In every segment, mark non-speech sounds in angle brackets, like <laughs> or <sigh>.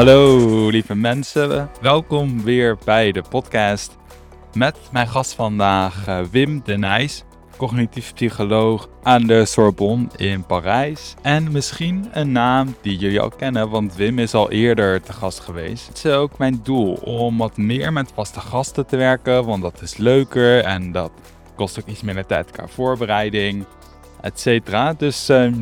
Hallo lieve mensen, welkom weer bij de podcast met mijn gast vandaag uh, Wim de Nijs, cognitief psycholoog aan de Sorbonne in Parijs. En misschien een naam die jullie al kennen, want Wim is al eerder te gast geweest. Het is ook mijn doel om wat meer met vaste gasten te werken, want dat is leuker en dat kost ook iets minder tijd qua voorbereiding, etc. Dus uh,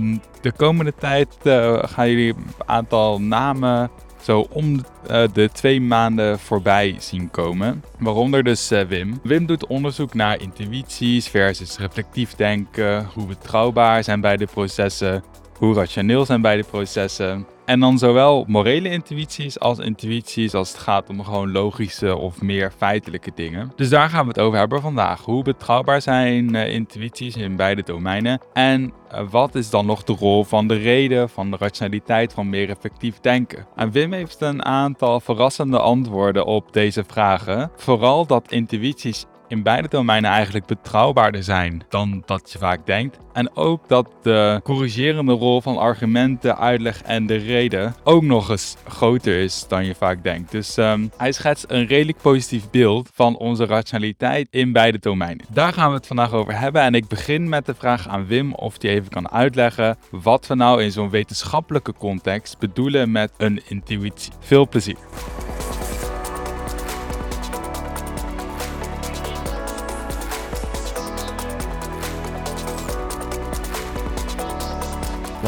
de komende tijd uh, gaan jullie een aantal namen zo om uh, de twee maanden voorbij zien komen. Waaronder dus uh, Wim. Wim doet onderzoek naar intuïties versus reflectief denken, hoe betrouwbaar zijn beide processen, hoe rationeel zijn beide processen. En dan zowel morele intuïties als intuïties als het gaat om gewoon logische of meer feitelijke dingen. Dus daar gaan we het over hebben vandaag. Hoe betrouwbaar zijn uh, intuïties in beide domeinen? En uh, wat is dan nog de rol van de reden, van de rationaliteit, van meer effectief denken? En Wim heeft een aantal verrassende antwoorden op deze vragen. Vooral dat intuïties in beide domeinen eigenlijk betrouwbaarder zijn dan dat je vaak denkt. En ook dat de corrigerende rol van argumenten, uitleg en de reden ook nog eens groter is dan je vaak denkt. Dus um, hij schetst een redelijk positief beeld van onze rationaliteit in beide domeinen. Daar gaan we het vandaag over hebben. En ik begin met de vraag aan Wim of hij even kan uitleggen wat we nou in zo'n wetenschappelijke context bedoelen met een intuïtie. Veel plezier.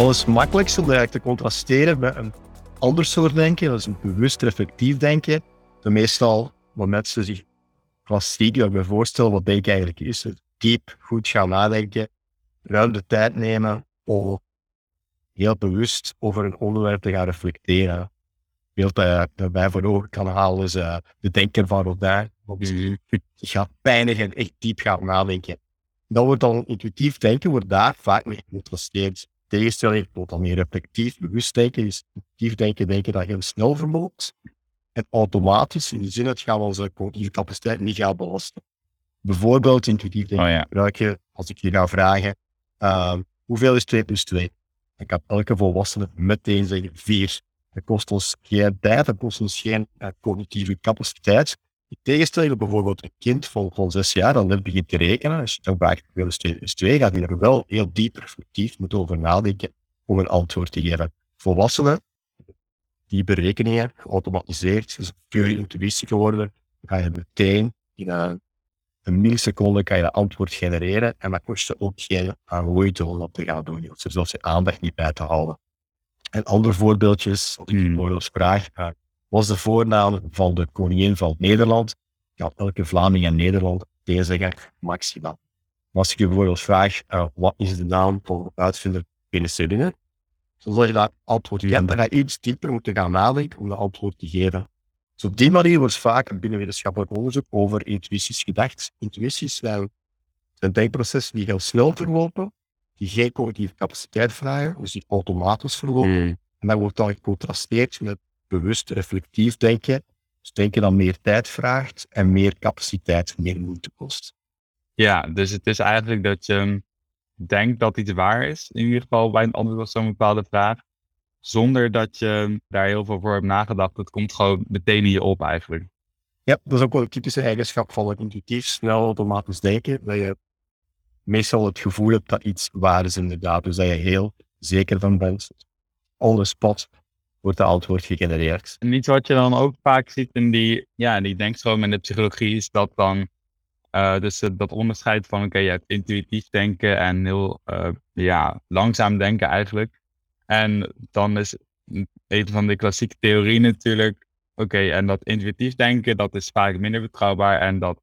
Wel is het makkelijkst om eigenlijk te contrasteren met een ander soort denken, dat is een bewust reflectief denken. De meestal wat mensen zich klassiek voorstellen, wat denken eigenlijk is. Diep, goed gaan nadenken, ruim de tijd nemen om heel bewust over een onderwerp te gaan reflecteren. Beeld dat je daarbij voor ogen kan halen is uh, de denker van Rodin. Je gaat pijnig en echt diep gaan nadenken. Dat wordt dan intuïtief denken, wordt daar vaak mee gecontrasteerd tegenstelling tot dan meer reflectief, bewust denken, is denken, denken dat heel snel verloopt. En automatisch, in de zin dat gaan we onze cognitieve capaciteit niet gaan belasten. Bijvoorbeeld intuïtief denken oh, ja. gebruik je, als ik je ga vragen, uh, hoeveel is 2 plus 2? Dan kan elke volwassene meteen zeggen 4. Dat kost ons geen tijd, dat kost ons geen uh, cognitieve capaciteit. In tegenstelling bijvoorbeeld een kind van, van zes jaar, dan net begint te rekenen. Als je dan hoeveel is 2 is 2, gaat hij er wel heel diep reflectief moeten over nadenken om een antwoord te geven. Volwassenen, die berekeningen geautomatiseerd, dus puur intuïtie geworden, ga je meteen in een, een milliseconde kan je dat antwoord genereren en dat kost je ook geen moeite om dat te gaan doen. Hoeft zelfs je aandacht niet bij te houden. En andere voorbeeldjes, als ik mm. bijvoorbeeld vraag, was de voornaam van de koningin van Nederland. Ja, elke Vlaming in Nederland zeggen Maxima. als ik je bijvoorbeeld vraag, uh, wat is de naam van de uitvinder penicilline? Dan zal je dat antwoord geven. Dan ga je iets dieper moeten gaan nadenken om dat antwoord te geven. Dus op die manier wordt vaak binnen wetenschappelijk onderzoek over intuïties gedacht. Intuïties zijn een denkproces die heel snel verlopen, die geen cognitieve capaciteit vragen, dus die automatisch verlopen. Mm. En dat wordt dan gecontrasteerd met bewust reflectief denken. Dus denken dat meer tijd vraagt en meer capaciteit, meer moeite kost. Ja, dus het is eigenlijk dat je denkt dat iets waar is, in ieder geval bij een antwoord op zo'n bepaalde vraag, zonder dat je daar heel veel voor hebt nagedacht. Het komt gewoon meteen in je op eigenlijk. Ja, dat is ook wel een typische eigenschap van het intuïtief, snel automatisch denken, dat je meestal het gevoel hebt dat iets waar is inderdaad, dus dat je heel zeker van bent. On the spot wordt de antwoord gegenereerd. En iets wat je dan ook vaak ziet in die, ja, die denkstroom in de psychologie is dat dan, uh, dus dat onderscheid van, oké, je hebt intuïtief denken en heel, uh, ja, langzaam denken eigenlijk. En dan is een van de klassieke theorieën natuurlijk, oké, en dat intuïtief denken, dat is vaak minder betrouwbaar en dat,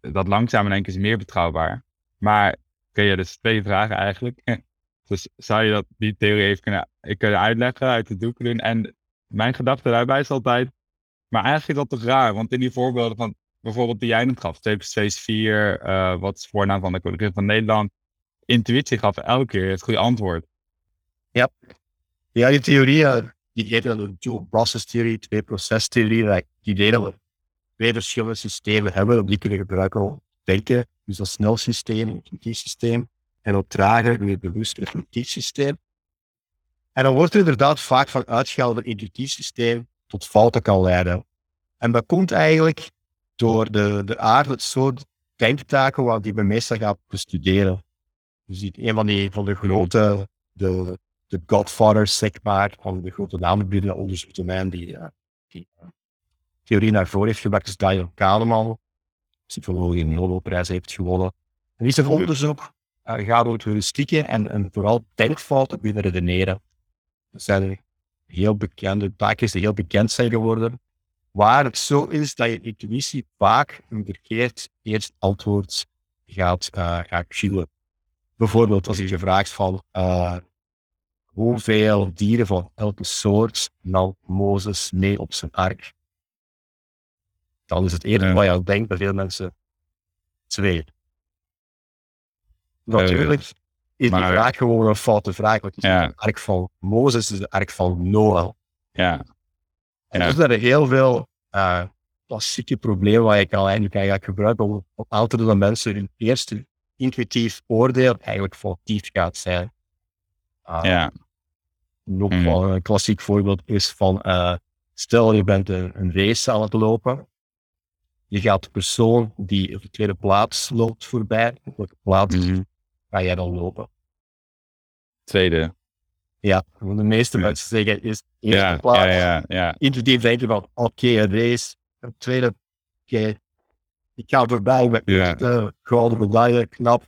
dat langzame denken is meer betrouwbaar. Maar, oké, ja, dus twee vragen eigenlijk. <laughs> Dus zou je dat, die theorie even kunnen, kunnen uitleggen, uit de doeken doen? En mijn gedachte daarbij is altijd, maar eigenlijk is dat toch raar? Want in die voorbeelden van bijvoorbeeld die jij net gaf, 2 plus 2 is 4, uh, wat is de voornaam van de koningin van Nederland? Intuïtie gaf elke keer het goede antwoord. Ja, ja die theorie, uh, die heet dan de dual process theorie, twee proces theorie, die idee dat we twee verschillende systemen hebben, om die kunnen gebruiken om denken. Dus dat snel systeem, een intuïtief systeem en op trager, meer bewust reflectief systeem. En dan wordt er inderdaad vaak van uitgehaald een intuïtief systeem tot fouten kan leiden. En dat komt eigenlijk door de, de aard, het soort denktaken waar die we meestal gaan bestuderen. Dus een van, die, van de grote, de, de godfathers, zeg maar, van de grote namen binnen het onderzoeksdomein die, uh, die uh, theorie naar voren heeft gebracht, is Daniel Kahneman, psycholoog die een Nobelprijs heeft gewonnen. En die zijn onderzoek uh, gaat over heuristieken en, en vooral denkfouten binnen redeneren. Dat zijn heel bekende taakjes die heel bekend zijn geworden, waar het zo is dat je intuïtie vaak een verkeerd eerst antwoord gaat, uh, gaat chillen. Bijvoorbeeld als je je vraagt van uh, hoeveel dieren van elke soort nam Mozes mee op zijn ark? Dan is het eerder wat je denkt bij veel mensen twee. Natuurlijk is die vraag gewoon een foute vraag. Want het is de ark van Mozes, is de ark van Noah. Ja. En er zijn er heel veel uh, klassieke problemen waar je kan eigenlijk, eigenlijk gebruiken om, om aan te doen dat mensen hun eerste intuïtief oordeel eigenlijk foutief gaat zijn. Uh, ja. Nog mm. een klassiek voorbeeld is van, uh, stel je bent een, een, race aan het lopen. Je gaat de persoon die op de tweede plaats loopt voorbij. Op welke plaats mm -hmm. Ga jij dan lopen? Tweede. Ja, de meeste ja. mensen zeggen is eerste ja, plaats. Ja, ja, ja. Intuïtief denken van, oké, okay, een race. Een tweede, oké, okay, ik ga voorbij met ja. de gouden medaille, knap.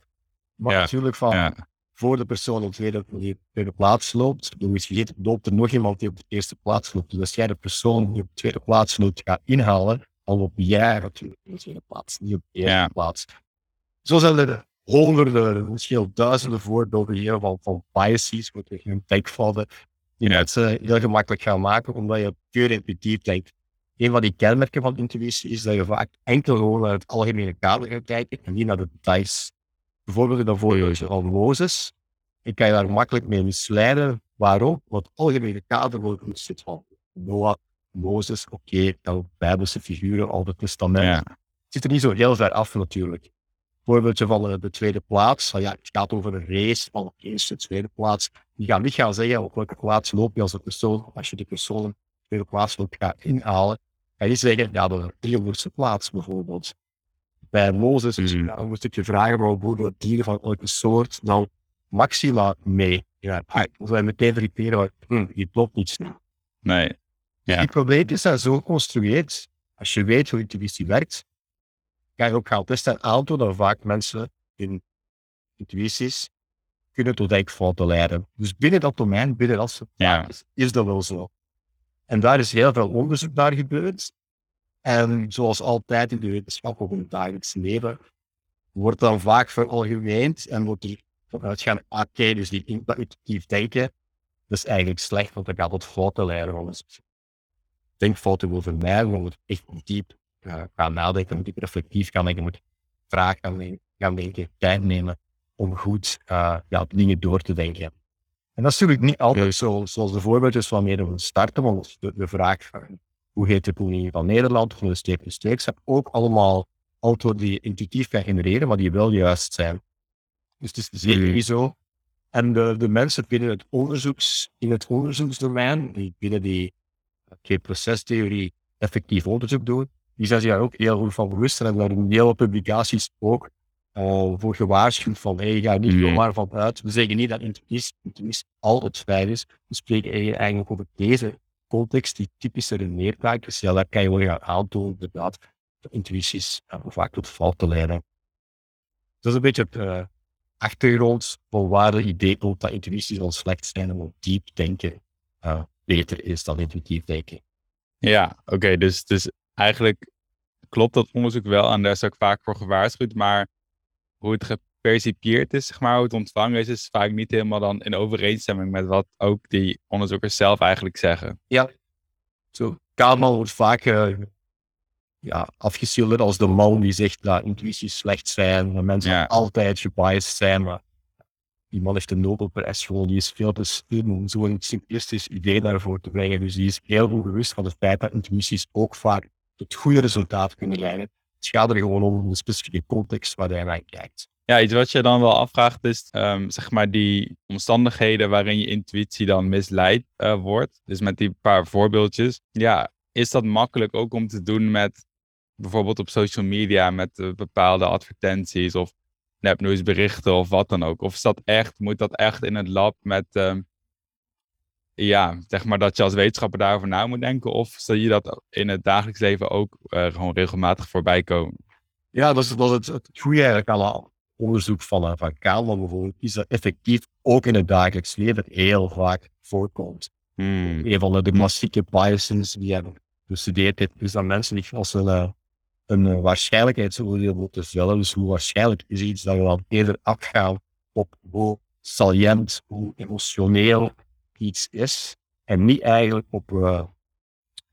Maar natuurlijk van, voor de persoon op de tweede, tweede plaats loopt, vergeten, loopt er nog iemand die op de eerste plaats loopt. Dus als jij de persoon die op de tweede plaats loopt gaat inhalen, dan loop jij natuurlijk op de tweede plaats, niet op de eerste plaats. Zo zijn er honderden, misschien duizenden voorbeelden hier van, van biases, wat je een denkfouten, die mensen heel gemakkelijk gaan maken, omdat je puur intuïtief denkt. Een van die kenmerken van intuïtie is dat je vaak enkel gewoon naar het algemene kader gaat kijken en niet naar de details. Bijvoorbeeld in dat voorbeeldje van Mozes. Ik kan je daar makkelijk mee misleiden. Waarom? Want het algemene kader wordt goed zit van Noah, Mozes, oké, dan bijbelse figuren, al het testament. Ja. Het zit er niet zo heel ver af natuurlijk. Voorbeeldje van de, de tweede plaats. Ja, het gaat over een race van de eerste, tweede plaats. Je gaat niet gaan zeggen op welke plaats loop je als een persoon. Als je die persoon op de tweede plaats wilt gaan inhalen, ga je zeggen, ja, de 300ste plaats bijvoorbeeld. Bij Mozes Mhm. ja, moest ik je vragen waarom de dieren van elke soort dan maxima mee. Ja, ah, dan zou je meteen want hm, die klopt niet snel. Nee. Ja. Die probleempjes zijn zo geconstrueerd. Als je weet hoe intuïtie werkt, kan je ook gaan testen en aantonen dat vaak mensen hun intuïties kunnen tot denkfouten leiden. Dus binnen dat domein, binnen dat soort Ja. is dat wel zo. En daar is heel veel onderzoek naar gebeurd. En zoals altijd in de wetenschap of in het dagelijks leven, wordt dan vaak veralgemeend en wordt er vanuit gaan, ah, oké, dus die intuïtief denken, dat is eigenlijk slecht, want dan gaat het fouten leiden. Want denkfouten wil vermijden, je moet echt diep uh, gaan nadenken, diep reflectief gaan denken, moet vragen gaan, denken, gaan denken, tijd nemen om goed uh, ja, dingen door te denken. En dat is natuurlijk niet altijd zo, zoals de voorbeeldjes waarmee we starten, want de, de vraag van hoe heet de koning van Nederland, van de steek steek, zijn ook allemaal antwoorden die je intuïtief kan genereren, maar die wel juist zijn. Dus het is zeker niet zo. En de, de mensen binnen het onderzoeks, in het onderzoeksdomein, die binnen die okay, procestheorie effectief onderzoek doen, die zijn zich daar ook heel goed van bewust en hebben daar in heel veel publicaties ook uh, voor gewaarschuwd van, hey, ga niet Mhm. zomaar van uit. We zeggen niet dat intuïtie, altijd fijn is. We spreken eigenlijk over deze context, die typische redeneertaak. Dus ja, daar kan je wel gaan aantonen, inderdaad, dat intuïties uh, vaak tot fouten leiden. Dat is een beetje het uh, achtergrond van waar het idee komt dat intuïties wel slecht zijn en diep denken beter is dan intuïtief denken. Ja, oké. dus, dus eigenlijk klopt dat onderzoek wel en daar is ook vaak voor gewaarschuwd, maar hoe het gepercipieerd is, zeg maar, hoe het ontvangen is, is vaak niet helemaal dan in overeenstemming met wat ook die onderzoekers zelf eigenlijk zeggen. Ja, zo. Kahneman wordt vaak uh, ja, afgeschilderd als de man die zegt dat intuïties slecht zijn, dat mensen Ja. altijd gebiased zijn, maar die man heeft een Nobelprijs gewonnen, die is veel te slim om zo'n simplistisch idee daarvoor te brengen. Dus die is heel goed bewust van het feit dat intuïties ook vaak tot goede resultaten kunnen leiden. Het gaat er gewoon om de specifieke context waar hij naar kijkt. Ja, iets wat je dan wel afvraagt is, ehm, zeg maar, die omstandigheden waarin je intuïtie dan misleid eh, wordt. Dus met die paar voorbeeldjes. Ja, is dat makkelijk ook om te doen met bijvoorbeeld op social media met uh, bepaalde advertenties of nepnieuwsberichten of wat dan ook? Of is dat echt, moet dat echt in het lab met, uh, ja, zeg maar dat je als wetenschapper daarover na moet denken? Of zie je dat in het dagelijks leven ook uh, gewoon regelmatig voorbij komen? Ja, dat is, dat is het, het goede eigenlijk al onderzoek van, uh, van bijvoorbeeld, is dat effectief ook in het dagelijks leven heel vaak voorkomt. Hmm. Een van de, klassieke biases die hebben bestudeerd heeft, is dat mensen die als een, uh, een waarschijnlijkheidsoordeel moeten vellen. Dus hoe waarschijnlijk is iets dat we dan eerder afgaan op hoe salient, hoe emotioneel iets is. En niet eigenlijk op uh,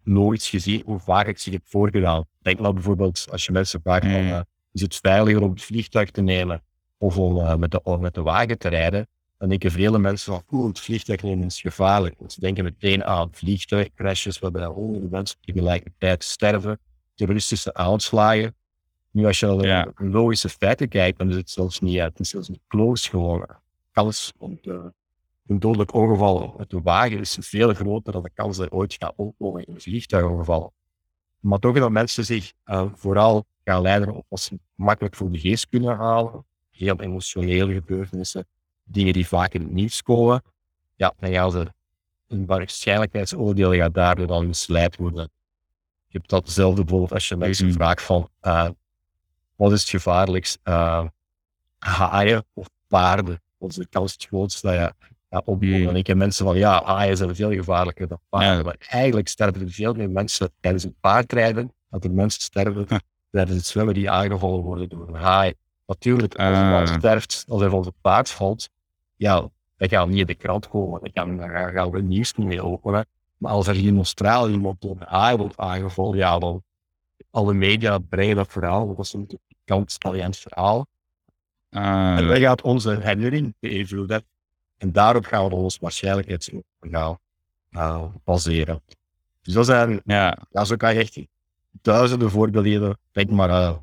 nooit gezien hoe vaak ik zich heb voorgedaan. Denk nou bijvoorbeeld als je mensen vraagt van, uh, is het veiliger om het vliegtuig te nemen of om uh, met, de, met de wagen te rijden? Dan denken vele mensen van, oeh, het vliegtuig nemen is gevaarlijk. Ze denken meteen aan vliegtuigcrashes waarbij honderden mensen tegelijkertijd sterven terroristische aanslagen. Nu, als je naar ja. logische feiten kijkt, dan is het zelfs niet, het is zelfs niet close geworden. Kans om de, een dodelijk ongeval met de wagen is veel groter dan de kans dat er ooit gaat opkomen in een vliegtuigongeval. Maar toch dat mensen zich uh, vooral gaan leiden op wat ze makkelijk voor de geest kunnen halen. Heel emotionele gebeurtenissen, dingen die vaak in het nieuws komen. Ja, dan gaan ze een waarschijnlijkheidsoordeel gaat daardoor dan misleid worden je hebt datzelfde bijvoorbeeld als je mensen mm vraagt van uh, wat is het gevaarlijkst? Uh, haaien of paarden? Wat is de kans het dat je ja, opbouwt? En ik heb mensen van ja, haaien zijn veel gevaarlijker dan paarden. Maar eigenlijk sterven er veel meer mensen tijdens het paardrijden dat er mensen sterven tijdens het zwemmen die aangevallen worden door een haai. Natuurlijk, als iemand uh. sterft, als hij van zijn paard valt, ja, dat gaat niet in de krant komen. Dat gaan, daar gaan we nieuws niet mee openen. Maar als er hier in Australië iemand door een haai wordt aangevallen, ja, dan alle media brengen dat verhaal. Dat is een kant Italiaans verhaal. Uh, en wij gaan onze herinnering beïnvloeden. En daarop gaan we ons waarschijnlijkheidsverhaal uh, baseren. Dus dat zijn, ja. ja, zo kan je echt duizenden voorbeelden. Denk maar uh,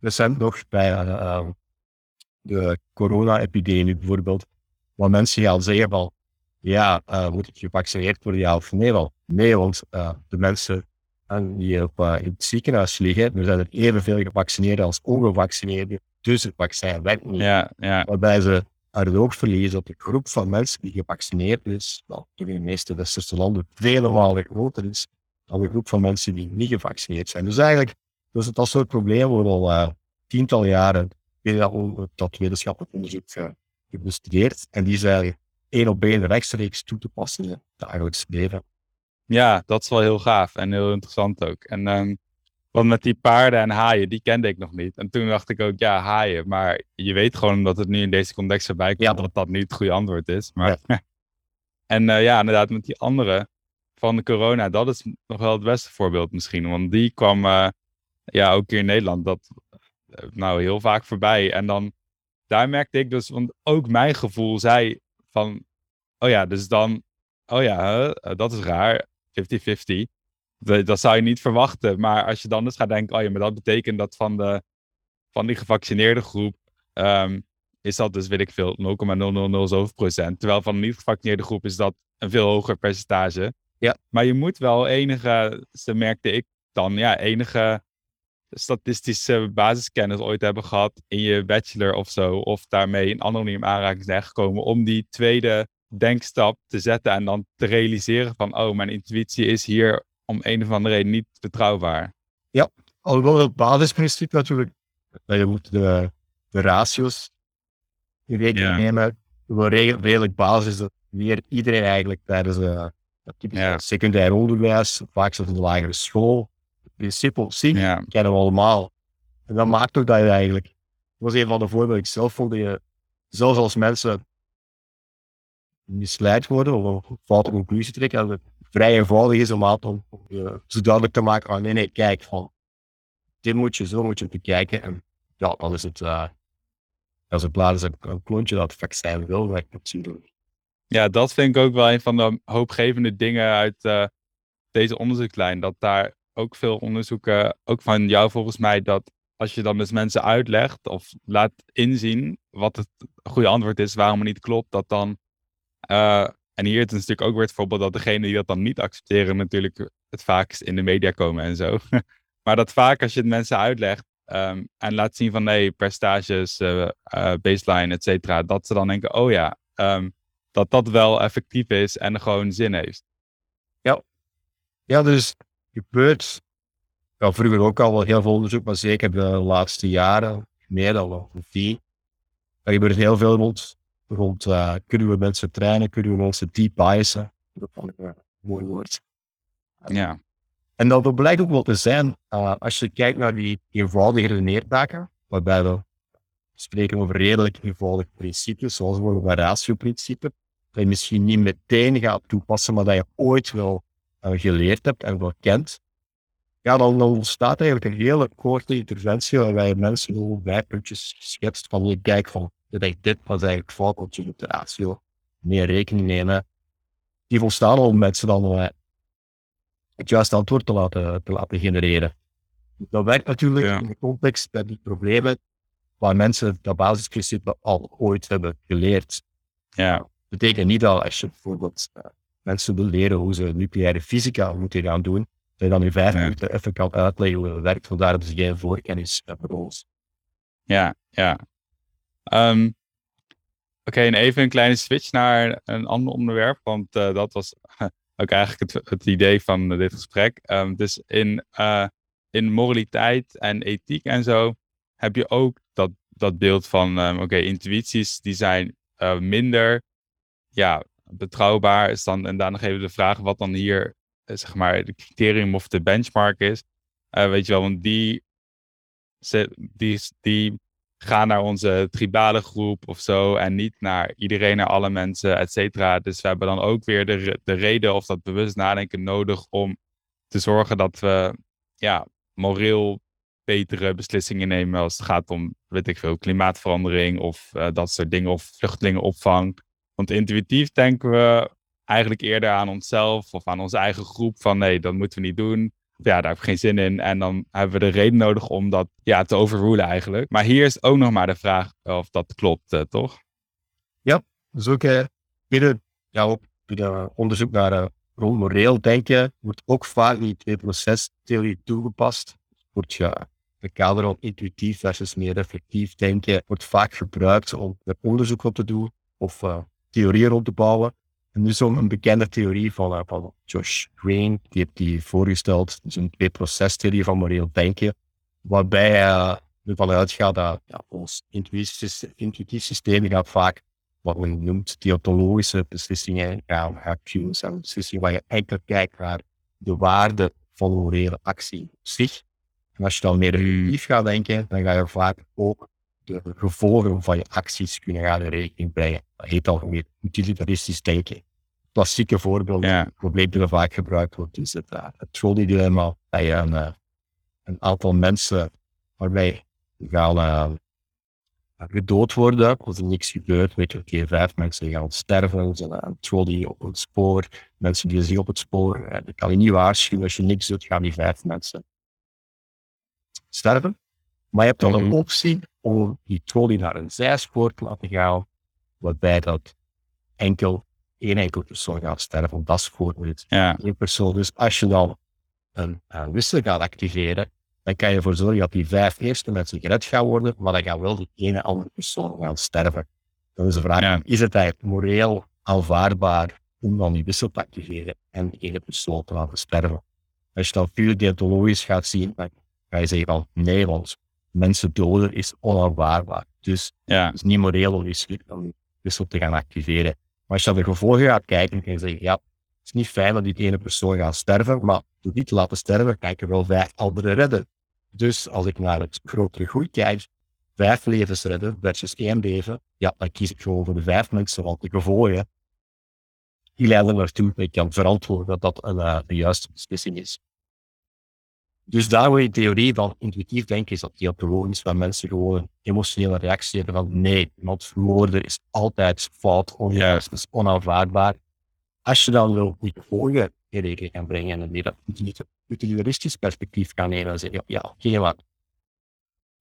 recent nog bij uh, de corona-epidemie bijvoorbeeld, waar mensen gaan zeggen van ja, moet ik gevaccineerd worden, ja of nee? Wel, nee, want de mensen die op, in het ziekenhuis liggen, er zijn er evenveel gevaccineerden als ongevaccineerden. Dus het vaccin werkt niet. Ja, ja. Waarbij ze het oog verliezen dat de groep van mensen die gevaccineerd is, wel in de meeste westerse landen vele malen groter is dan de groep van mensen die niet gevaccineerd zijn. Dus eigenlijk, dus dat soort problemen worden al tientallen jaren dat, wetenschappelijk onderzoek gebestudeerd. En die zijn één op één rechtstreeks toe te passen in het dagelijks leven. Ja, dat is wel heel gaaf en heel interessant ook. En um, want met die paarden en haaien, die kende ik nog niet. En toen dacht ik ook, ja, haaien. Maar je weet gewoon dat het nu in deze context erbij komt, dat dat niet het goede antwoord is. Maar, <laughs> en uh, ja, inderdaad, met die andere van de corona, dat is nog wel het beste voorbeeld misschien. Want die kwam, uh, ja, ook hier in Nederland, dat uh, nou heel vaak voorbij. En dan, daar merkte ik dus, want ook mijn gevoel zei van, oh ja, dus dan, oh ja, eh, dat is raar, 50-50. Dat, zou je niet verwachten. Maar als je dan dus gaat denken, oh ja, maar dat betekent dat van, de, van die gevaccineerde groep um, is dat dus, weet ik veel, 0,000 zoveel procent. Terwijl van de niet gevaccineerde groep is dat een veel hoger percentage. Ja. Maar je moet wel enige, ze merkte ik dan, ja, enige statistische basiskennis ooit hebben gehad in je bachelor of zo, of daarmee in anoniem aanraking zijn gekomen om die tweede denkstap te zetten en dan te realiseren van, oh, mijn intuïtie is hier om een of andere reden niet betrouwbaar. Ja, alhoewel het basisprincipe natuurlijk, dat je moet de, de ratio's in rekening nemen, wel redelijk basis dat weer iedereen eigenlijk tijdens uh, ja. secundair onderwijs, vaak zelfs in de lagere school, principe op zich ja. kennen we allemaal. En dat maakt ook dat je eigenlijk, dat was een van de voorbeelden ik zelf vond, dat je zelfs als mensen misleid worden of een foute conclusie trekken, het vrij eenvoudig is om, om, om uh, zo duidelijk te maken, oh nee, nee, kijk, van, dit moet je, zo moet je bekijken. En ja, dan is het, uh, als het plaats een, een klontje dat vaccin wil, maar doen. Ja, dat vind ik ook wel een van de hoopgevende dingen uit uh, deze onderzoeklijn. Dat daar ook veel onderzoeken, ook van jou volgens mij, dat als je dan dus mensen uitlegt of laat inzien wat het goede antwoord is, waarom het niet klopt, dat dan En hier is het natuurlijk ook weer het voorbeeld dat degenen die dat dan niet accepteren, natuurlijk het vaakst in de media komen en zo. <laughs> maar dat vaak als je het mensen uitlegt ehm, en laat zien van nee, percentages, uh, baseline, et cetera, dat ze dan denken, oh ja, ehm, dat dat wel effectief is en gewoon zin heeft. Ja, ja dus gebeurt ja, vroeger ook al wel heel veel onderzoek, maar zeker de laatste jaren, meer dan wel vier. Er gebeurt heel veel rond rond uh, kunnen we mensen trainen, kunnen we mensen deep biasen. Dat vond ik een mooi woord. Ja. En dat blijkt ook wel te zijn, uh, als je kijkt naar die eenvoudige neertaken, waarbij we spreken over redelijk eenvoudige principes, zoals bijvoorbeeld een ratio-principe, dat je misschien niet meteen gaat toepassen, maar dat je ooit wel uh, geleerd hebt en wel kent. Ja, dan, dan ontstaat eigenlijk een hele korte interventie waarbij je mensen gewoon vijf puntjes schetst van je kijk van dat dit was eigenlijk want je moet de ratio meer rekening nemen. Die volstaan om mensen dan uh, het juiste antwoord te laten, te laten genereren. Dat werkt natuurlijk in de context bij die problemen waar mensen dat basisprincipe al ooit hebben geleerd. Ja. Dat betekent niet dat als je bijvoorbeeld uh, mensen wil leren hoe ze nucleaire fysica moeten gaan doen, dat je dan in vijf minuten even kan uitleggen hoe het werkt, vandaar dat ze geen voorkennis hebben ons. Ja, ja. Um, Oké, en even een kleine switch naar een ander onderwerp, want uh, dat was <laughs> ook eigenlijk het, het idee van dit gesprek. Um, dus in, uh, in moraliteit en ethiek en zo heb je ook dat, dat beeld van, um, oké, intuïties die zijn uh, minder ja, betrouwbaar. Is dan, en daarna geven we de vraag wat dan hier, zeg maar, de criterium of de benchmark is. weet je wel, want die, die, die ga naar onze tribale groep of zo en niet naar iedereen, naar alle mensen, et cetera. Dus we hebben dan ook weer de, de reden of dat bewust nadenken nodig om te zorgen dat we ja, moreel betere beslissingen nemen als het gaat om, weet ik veel, klimaatverandering of uh, dat soort dingen of vluchtelingenopvang. Want intuïtief denken we eigenlijk eerder aan onszelf of aan onze eigen groep van nee, dat moeten we niet doen ja, daar heb ik geen zin in. En dan hebben we de reden nodig om dat ja, te overrulen eigenlijk. Maar hier is ook nog maar de vraag of dat klopt, uh, toch? Ja, dus ook uh, binnen, ja, ook binnen onderzoek naar uh, rond moreel denken wordt ook vaak die twee-procestheorie toegepast. Wordt ja, de kader van intuïtief versus meer reflectief denken wordt vaak gebruikt om er onderzoek op te doen of theorieën rond te bouwen. En dus een bekende theorie van, van Josh Green, die heeft die voorgesteld. Een twee-procestheorie van moreel denken, waarbij hij ervan uitgaat dat ja, ons intuïtief systeem gaat vaak wat men noemt deontologische beslissingen gaan, gaan beslissingen waar je enkel kijkt naar de waarde van de morele actie op zich. En als je dan meer reflectief gaat denken, dan ga je vaak ook de gevolgen van je acties kunnen gaan in rekening brengen. Dat heet algemeen utilitaristisch denken. Klassieke voorbeeld, ja. probleem dat vaak gebruikt wordt, is het, uh, het trolley-dilemma. Dat je een, uh, een, aantal mensen waarbij gaan uh, gedood worden, als er niks gebeurt, weet je, oké, okay, vijf mensen gaan sterven, er zijn een trolley op het spoor, mensen die zich op het spoor, dat kan je niet waarschuwen, als je niks doet, gaan die vijf mensen sterven. Maar je hebt dan een mhm. optie om die trolley naar een zijspoor te laten gaan, waarbij dat enkel één enkel persoon gaat sterven op dat spoor met ja. één persoon. Dus als je dan een, een wissel gaat activeren, dan kan je ervoor zorgen dat die vijf eerste mensen gered gaan worden, maar dan gaat wel die ene andere persoon gaan sterven. Dan is de vraag, is het eigenlijk moreel aanvaardbaar om dan die wissel te activeren en die ene persoon te laten sterven? Als je dan puur deontologisch gaat zien, dan ga je zeggen van nee, want mensen doden is onaanvaardbaar. Dus ja. het is niet moreel om die wissel te gaan activeren. Maar als je naar de gevolgen gaat kijken, kan je zeggen, ja, het is niet fijn dat die ene persoon gaat sterven, maar door die te laten sterven, kan ik er wel vijf anderen redden. Dus als ik naar het grotere goed kijk, vijf levens redden versus één leven, ja, dan kies ik gewoon voor de vijf mensen, want de gevolgen, die leiden ertoe dat ik kan verantwoorden dat dat een, uh, de juiste beslissing is. Dus daar waar je theorie van intuïtief denken is dat heel is, waar mensen gewoon emotionele reactie hebben van nee, want vermoorden is altijd fout, onjuist, is onaanvaardbaar. Als je dan wil die gevolgen in rekening kan brengen en die dat utilitaristisch perspectief kan nemen en zeggen, ja, oké, okay, maar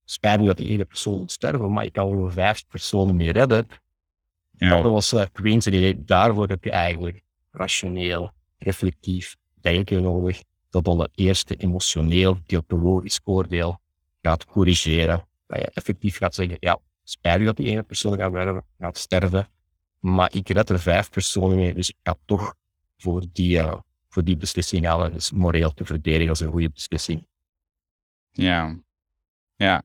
spijt me dat die ene persoon moet sterven, maar ik kan wel vijf personen meer redden. Dat was uh, Queen's idee. Daarvoor heb je eigenlijk rationeel, reflectief denken nodig. Dat dan het eerste emotioneel, deontologisch oordeel gaat corrigeren. Dat je effectief gaat zeggen, ja, spijt dat die ene persoon gaat, gaat sterven. Maar ik red er vijf personen mee, dus ik ga toch voor die, uh, voor die beslissing halen. Dus moreel te verdedigen als een goede beslissing. Ja, ja.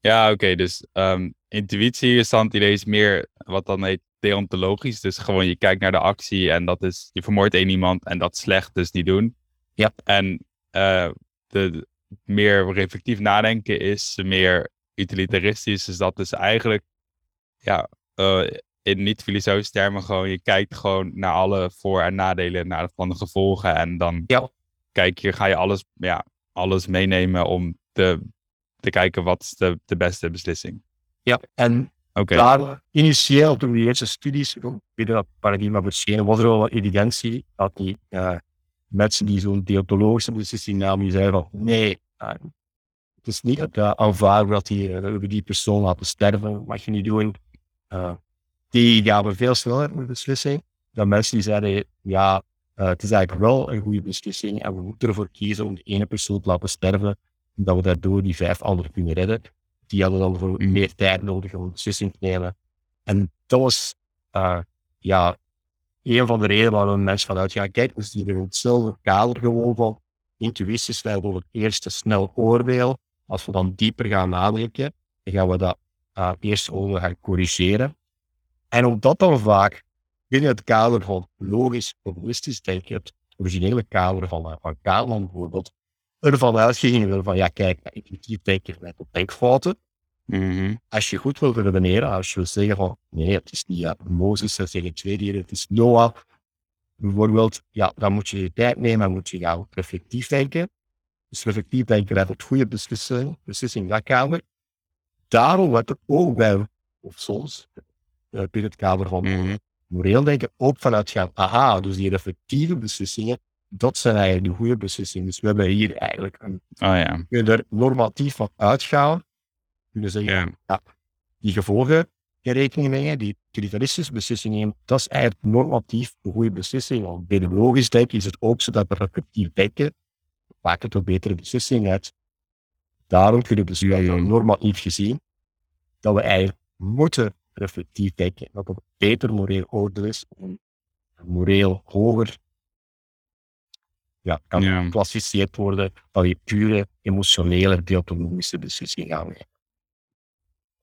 Ja, oké. dus um, intuïtie is dan is meer wat dan heet deontologisch. Dus gewoon je kijkt naar de actie en dat is, je vermoordt één iemand en dat is slecht, dus niet doen. Ja. En uh, de, meer reflectief nadenken is meer utilitaristisch. Dus dat is eigenlijk, ja, uh, in niet-filosofische termen gewoon, je kijkt gewoon naar alle voor- en nadelen naar, van de gevolgen. En dan ja. kijk je, ga je alles, ja, alles meenemen om te, te kijken wat is de, de beste beslissing. Ja, en okay. daar initieel, toen die eerste studies binnen dat paradigma verschenen, was er wel wat evidentie dat die uh, mensen die zo'n deontologische beslissing namen, die zeiden van nee, uh, het is niet uh, aanvaardbaar dat die, uh, die persoon laten sterven, mag je niet doen. Uh, die gaven veel sneller een beslissing dan mensen die zeiden, ja, het is eigenlijk wel een goede beslissing en we moeten ervoor kiezen om de ene persoon te laten sterven, omdat we daardoor die vijf anderen kunnen redden. Die hadden dan voor meer tijd nodig om een beslissing te nemen. En dat was, ja, een van de redenen waarom mensen vanuit gaan, kijk, dus die in hetzelfde kader gewoon van intuïtie snel over het eerste snel oordeel. Als we dan dieper gaan nadenken, dan gaan we dat uh, eerst over gaan corrigeren. En omdat dan vaak binnen het kader van logisch populistisch denken, het originele kader van, van Kahneman bijvoorbeeld, ervan uitgingen van ja, kijk, intuïtief denken met op denkfouten. Mm-hmm. Als je goed wil redeneren, als je wil zeggen van nee, het is niet ja, Mozes, dat zeggen twee dieren, het is Noah, bijvoorbeeld, ja, dan moet je je tijd nemen en moet je gaan reflectief denken. Dus reflectief denken uit het goede beslissing, beslissing dat kader. Daarom wordt er ook bij, of soms, uh, binnen het kader van mm-hmm. moreel denken, ook vanuit gaan, aha, dus die reflectieve beslissingen, dat zijn eigenlijk de goede beslissingen. Dus we hebben hier eigenlijk een, oh, ja. kunnen er normatief van uitgaan. Kunnen zeggen, ja. ja, die gevolgen in rekening brengen, die utilitaristische beslissingen nemen, dat is eigenlijk normatief een goede beslissing. Want bij de logisch denken is het ook zo dat we reflectief denken, vaak het een betere beslissing uit. Daarom kunnen we dus ja, normatief gezien, dat we eigenlijk moeten reflectief kijken. Dat het beter moreel oordeel is, moreel hoger ja, kan Ja. geclassificeerd worden dan je pure emotionele deontologische beslissing gaan nemen.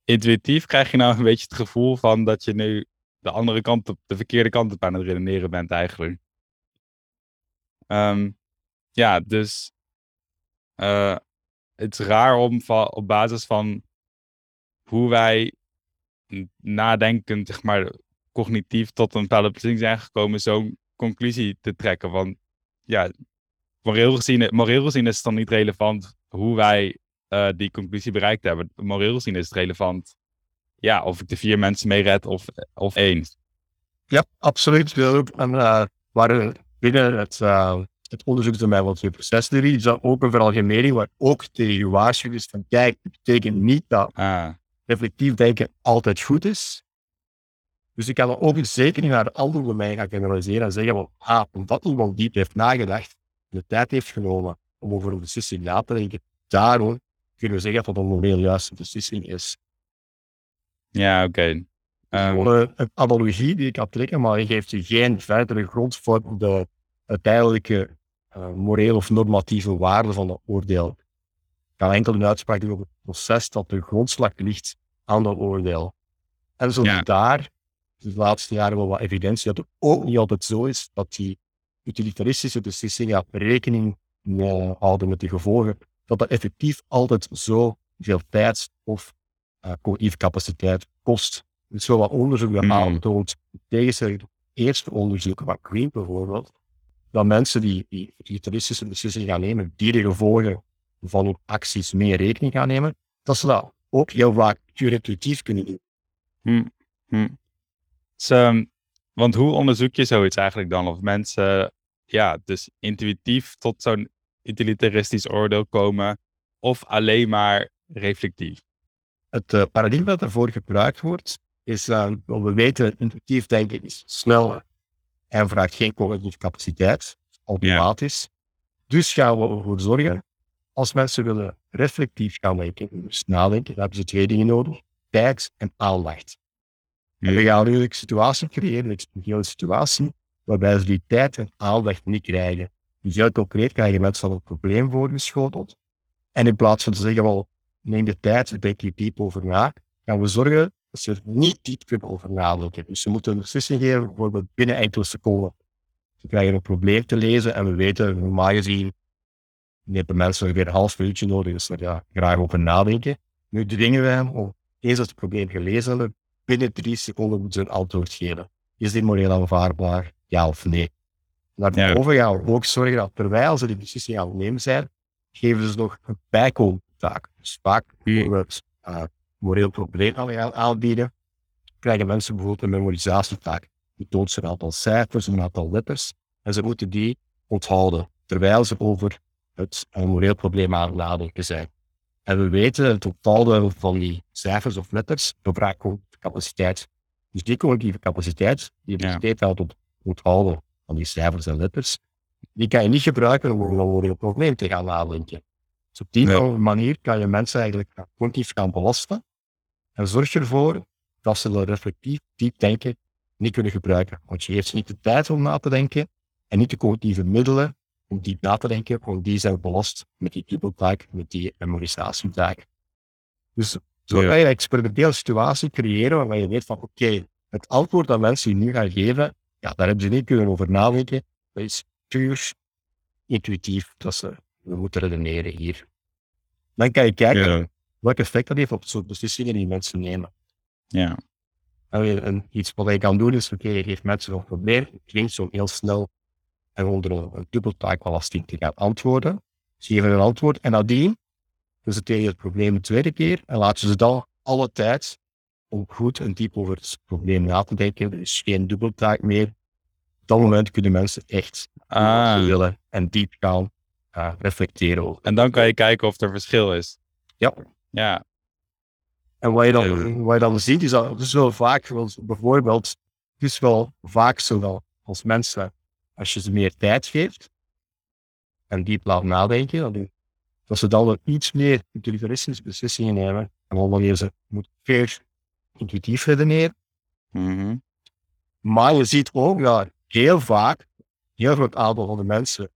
Intuïtief krijg je nou een beetje het gevoel van dat je nu de andere kant op, de verkeerde kant op aan het redeneren bent eigenlijk. Ehm, ja, dus eh, het is raar om va- op basis van hoe wij nadenkend, zeg maar, cognitief tot een bepaalde beslissing zijn gekomen, zo'n conclusie te trekken. Want ja, moreel gezien, moreel gezien is het dan niet relevant hoe wij eh, die conclusie bereikt hebben. Moreel gezien is het relevant, ja, of ik de vier mensen mee red of, of één. Ja, absoluut. En uh, waar binnen het, uh, het onderzoek van mij wat procestheorie is dat ook een veralgemening waar ook tegen gewaarschuwd is van kijk, het betekent niet dat Ah, reflectief denken altijd goed is. Dus ik kan ook zeker niet naar de andere domein gaan generaliseren en zeggen van ah, omdat iemand diep heeft nagedacht, de tijd heeft genomen om over een beslissing na te denken, daarom kunnen we zeggen dat dat een moreel juiste beslissing is. ja, oké. Ehm, Gewoon een, een analogie die ik kan trekken, maar je geeft je geen verdere grond voor de uiteindelijke uh, moreel of normatieve waarde van dat oordeel. Ik kan enkel een uitspraak doen over het proces dat de grondslag ligt aan dat oordeel. En zo Ja. daar, de laatste jaren wel wat evidentie dat het ook niet altijd zo is dat die utilitaristische beslissingen rekening uh, houden met de gevolgen, dat dat effectief altijd zo veel tijd of uh, cognitieve capaciteit kost. Dus zo wat onderzoek dat Mm. aantoont, tegenstelling tot eerste onderzoeken van Green bijvoorbeeld, dat mensen die, die utilitaristische beslissingen gaan nemen, die de gevolgen van hun acties mee rekening gaan nemen, dat ze dat ook heel vaak intuïtief kunnen doen. Hm, hm. Dus, ehm, want hoe onderzoek je zoiets eigenlijk dan? Of mensen, ja, dus intuïtief tot zo'n utilitaristisch oordeel komen, of alleen maar reflectief? Het uh, paradigma dat daarvoor gebruikt wordt, is, uh, we weten, intuïtief denken is sneller en vraagt geen cognitieve capaciteit, automatisch. Dus gaan we ervoor zorgen, als mensen willen reflectief gaan denken, dus nadenken, dan hebben ze twee dingen nodig, tijd en aandacht. En we gaan nu een situatie creëren, een situatie, waarbij ze die tijd en aandacht niet krijgen. Dus heel concreet krijgen mensen al een probleem voorgeschoteld. En in plaats van te zeggen, wel, neem de tijd, denk je diep over na, gaan we zorgen dat ze er niet diep over nadenken. Dus ze moeten een beslissing geven, bijvoorbeeld binnen enkele seconden. Ze krijgen een probleem te lezen en we weten, normaal gezien, neemt mensen ongeveer een half minuutje nodig, dus daar ja, graag over nadenken. Nu dringen we hem om, eens als het probleem gelezen hebben, binnen drie seconden moeten ze een antwoord geven. Is dit moreel aanvaardbaar? Ja of nee? Daarboven ja. gaan we ook zorgen dat terwijl ze die beslissing aan het nemen zijn, geven ze nog een bijkomende taak. Dus vaak bijvoorbeeld uh, moreel probleem aanbieden, krijgen mensen bijvoorbeeld een memorisatietaak. Die toont ze een aantal cijfers, een aantal letters, en ze moeten die onthouden, terwijl ze over het moreel probleem aan het nadenken zijn. En we weten het totaal van die cijfers of letters bevraagt capaciteit. Dus die cognitieve capaciteit, die besteedt uit het onthouden van die cijfers en letters, die kan je niet gebruiken om een probleem te gaan nadenken. Dus op die manier kan je mensen eigenlijk cognitief gaan belasten en zorg ervoor dat ze dat reflectief diep denken niet kunnen gebruiken. Want je heeft niet de tijd om na te denken en niet de cognitieve middelen om diep na te denken, want die zijn belast met die dubbeltaak, met die memorisatietaak. Dus zo kan je een experimentele situatie creëren waarbij je weet van oké, het antwoord dat mensen nu gaan geven, ja, daar hebben ze niet kunnen over nadenken. Dat is puur intuïtief dat ze we moeten redeneren hier. Dan kan je kijken welk effect dat heeft op het soort beslissingen die mensen nemen. Ja. En iets wat je kan doen is, oké, je geeft mensen een probleem, klinkt zo heel snel en onder een, een dubbeltaakbelasting te gaan antwoorden. Ze geven een antwoord en nadien presenteren je het probleem een tweede keer en laten ze dan alle tijd om goed en diep over het probleem na te denken. Er is geen dubbeltaak meer. Op dat moment kunnen mensen echt ah. willen en diep gaan uh, reflecteren over. En dan kan je kijken of er verschil is. Ja. Ja. En wat je dan, wat je dan ziet, is dat het is wel vaak, bijvoorbeeld, het is wel vaak zowel als mensen als je ze meer tijd geeft en diep laat nadenken, dat ze dan wel iets meer utilitaristische beslissingen nemen. En wanneer ze moet veel intuïtief redeneren. Mm Maar je ziet ook dat heel vaak, heel groot aantal van de mensen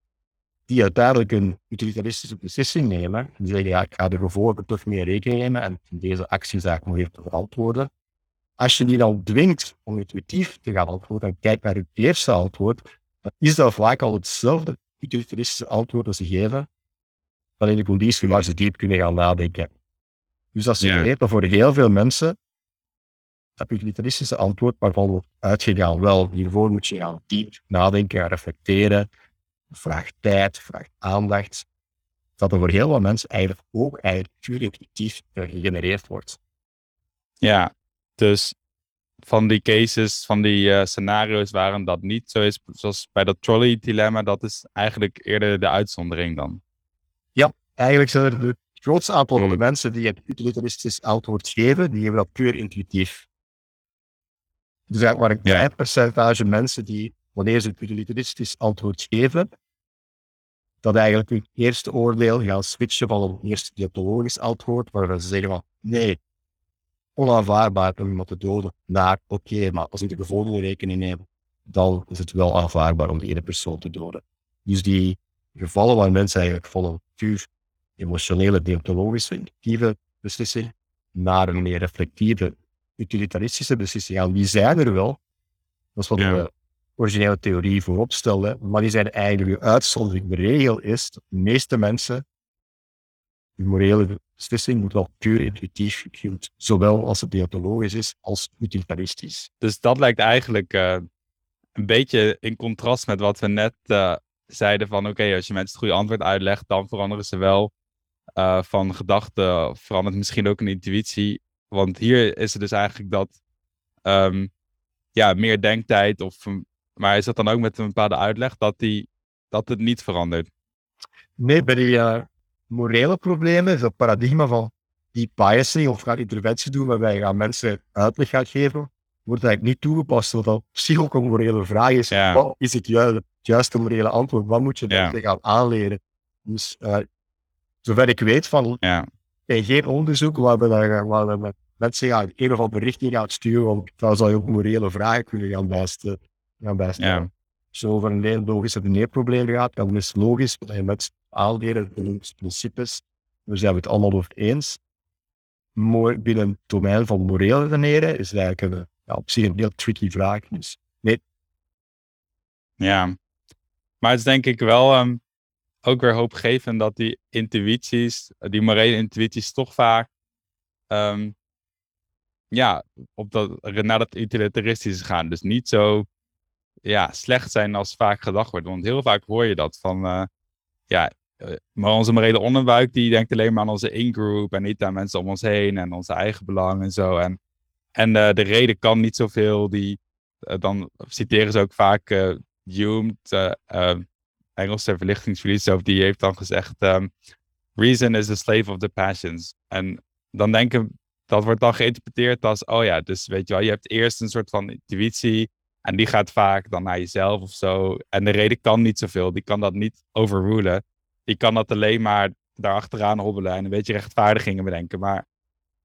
die uiteindelijk een utilitaristische beslissing nemen, die zeggen, ja, ik ga er bijvoorbeeld toch meer rekening nemen en deze actiezaak nog even verantwoorden. Als je die dan dwingt om intuïtief te gaan antwoorden en kijkt naar het eerste antwoord, is dat vaak al hetzelfde utilitaristische antwoord dat ze geven, dan in de conditie waar ze diep kunnen gaan nadenken. Dus dat suggereert dat voor heel veel mensen dat utilitaristische antwoord waarvan wordt uitgegaan, wel, hiervoor moet je gaan diep nadenken, gaan reflecteren, vraagt tijd, vraagt aandacht, dat er voor heel veel mensen eigenlijk ook eigenlijk puur intuïtief gegenereerd wordt. Ja, dus van die cases, van die uh, scenario's waarin dat niet zo is, zoals bij dat trolley-dilemma, dat is eigenlijk eerder de uitzondering dan. Ja, eigenlijk zijn er het grootste aantal van de mensen die het utilitaristisch antwoord geven, die geven dat puur intuïtief. Dus er maar een klein percentage mensen die, wanneer ze het utilitaristisch antwoord geven, dat eigenlijk hun eerste oordeel gaan switchen van een eerste dietologisch antwoord, waar ze zeggen van nee, onaanvaardbaar om iemand te doden, naar oké, maar als ik de gevolgen rekening neem, dan is het wel aanvaardbaar om de ene persoon te doden. Dus die gevallen waar mensen eigenlijk van een puur emotionele, deontologische, actieve beslissing naar een meer reflectieve, utilitaristische beslissing gaan, die zijn er wel. Dat is wat de originele theorie voorop stelde, maar die zijn eigenlijk de uitzondering. De regel is dat de meeste mensen de morele beslissing moet wel puur intuïtief gevoeld, zowel als het deontologisch is als utilitaristisch. Dus dat lijkt eigenlijk uh, een beetje in contrast met wat we net uh, zeiden van oké, als je mensen het goede antwoord uitlegt, dan veranderen ze wel uh, van gedachten, verandert misschien ook een intuïtie. Want hier is het dus eigenlijk dat um, ja, meer denktijd of maar is dat dan ook met een bepaalde uitleg dat, die, dat het niet verandert? Nee, bij die morele problemen is het paradigma van die biasing of gaan interventie doen waarbij je aan mensen uitleg gaat geven, wordt eigenlijk niet toegepast. Wat een psychomorele vraag is, Ja. wat is het juiste, het juiste morele antwoord? Wat moet je Ja. mensen gaan aanleren? Dus eh, zover ik weet van Ja, geen onderzoek waar we, daar, waar we met mensen gaan een of andere richting gaan sturen, want daar zou je ook morele vragen kunnen gaan bijstellen. Gaan bijstellen. Ja. Als je over een heel logisch redeneerprobleem gaat, dan is het logisch dat je met aanleren, de principes, daar zijn we het allemaal over eens. Maar binnen het domein van moreel redeneren is eigenlijk een, ja, op zich een heel tricky vraag. Dus ja. Maar het is denk ik wel ehm, ook weer hoopgevend dat die intuïties, die morele intuïties toch vaak ehm, ja, op dat, naar dat utilitaristische gaan. Dus niet zo ja, slecht zijn als vaak gedacht wordt. Want heel vaak hoor je dat van, eh, ja, eh, maar onze morele onderbuik die denkt alleen maar aan onze in-group en niet aan mensen om ons heen en onze eigen belang en zo. En, en eh, de reden kan niet zoveel. Die, dan citeren ze ook vaak Hume, de Engelse verlichtingsfilosoof, die heeft dan gezegd: ehm, Reason is the slave of the passions. En dan denken, dat wordt dan geïnterpreteerd als: oh ja, dus weet je wel, je hebt eerst een soort van intuïtie. En die gaat vaak dan naar jezelf of zo. En de reden kan niet zoveel. Die kan dat niet overrulen. Die kan dat alleen maar daarachteraan hobbelen en een beetje rechtvaardigingen bedenken. Maar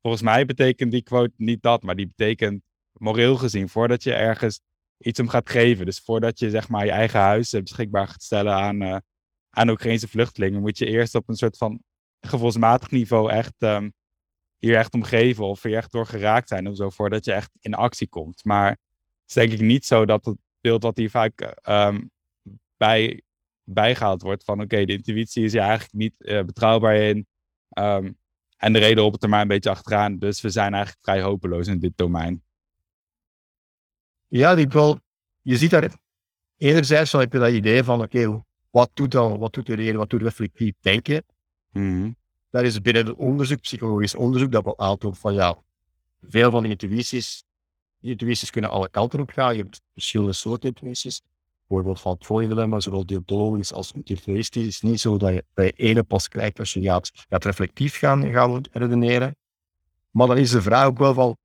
volgens mij betekent die quote niet dat. Maar die betekent moreel gezien, voordat je ergens iets om gaat geven. Dus voordat je zeg maar je eigen huis beschikbaar gaat stellen aan, eh aan Oekraïnse vluchtelingen. Moet je eerst op een soort van gevoelsmatig niveau echt ehm, hier echt om geven. Of hier echt door geraakt zijn of zo. Voordat je echt in actie komt. Maar het is denk ik niet zo dat het beeld wat hier vaak eh, ehm, bij, bijgehaald wordt. Van oké, de intuïtie is hier eigenlijk niet eh, betrouwbaar in. Ehm, en de reden op het termijn een beetje achteraan. Dus we zijn eigenlijk vrij hopeloos in dit domein. ja, die wel, je ziet daar enerzijds wel heb je dat idee van, oké, wat doet dan, wat doet de reden, wat doet reflectief denken? Mhm. Daar is binnen het onderzoek, psychologisch onderzoek, dat wel aantoont van ja, veel van die intuïties, die intuïties kunnen alle kanten op gaan. Je hebt verschillende soorten intuïties. Bijvoorbeeld van het Troje-dilemma, zowel deontologisch als utilitaristisch. Het is niet zo dat je bij ene pas krijgt als je gaat, gaat reflectief gaan, gaan redeneren. Maar dan is de vraag ook wel van,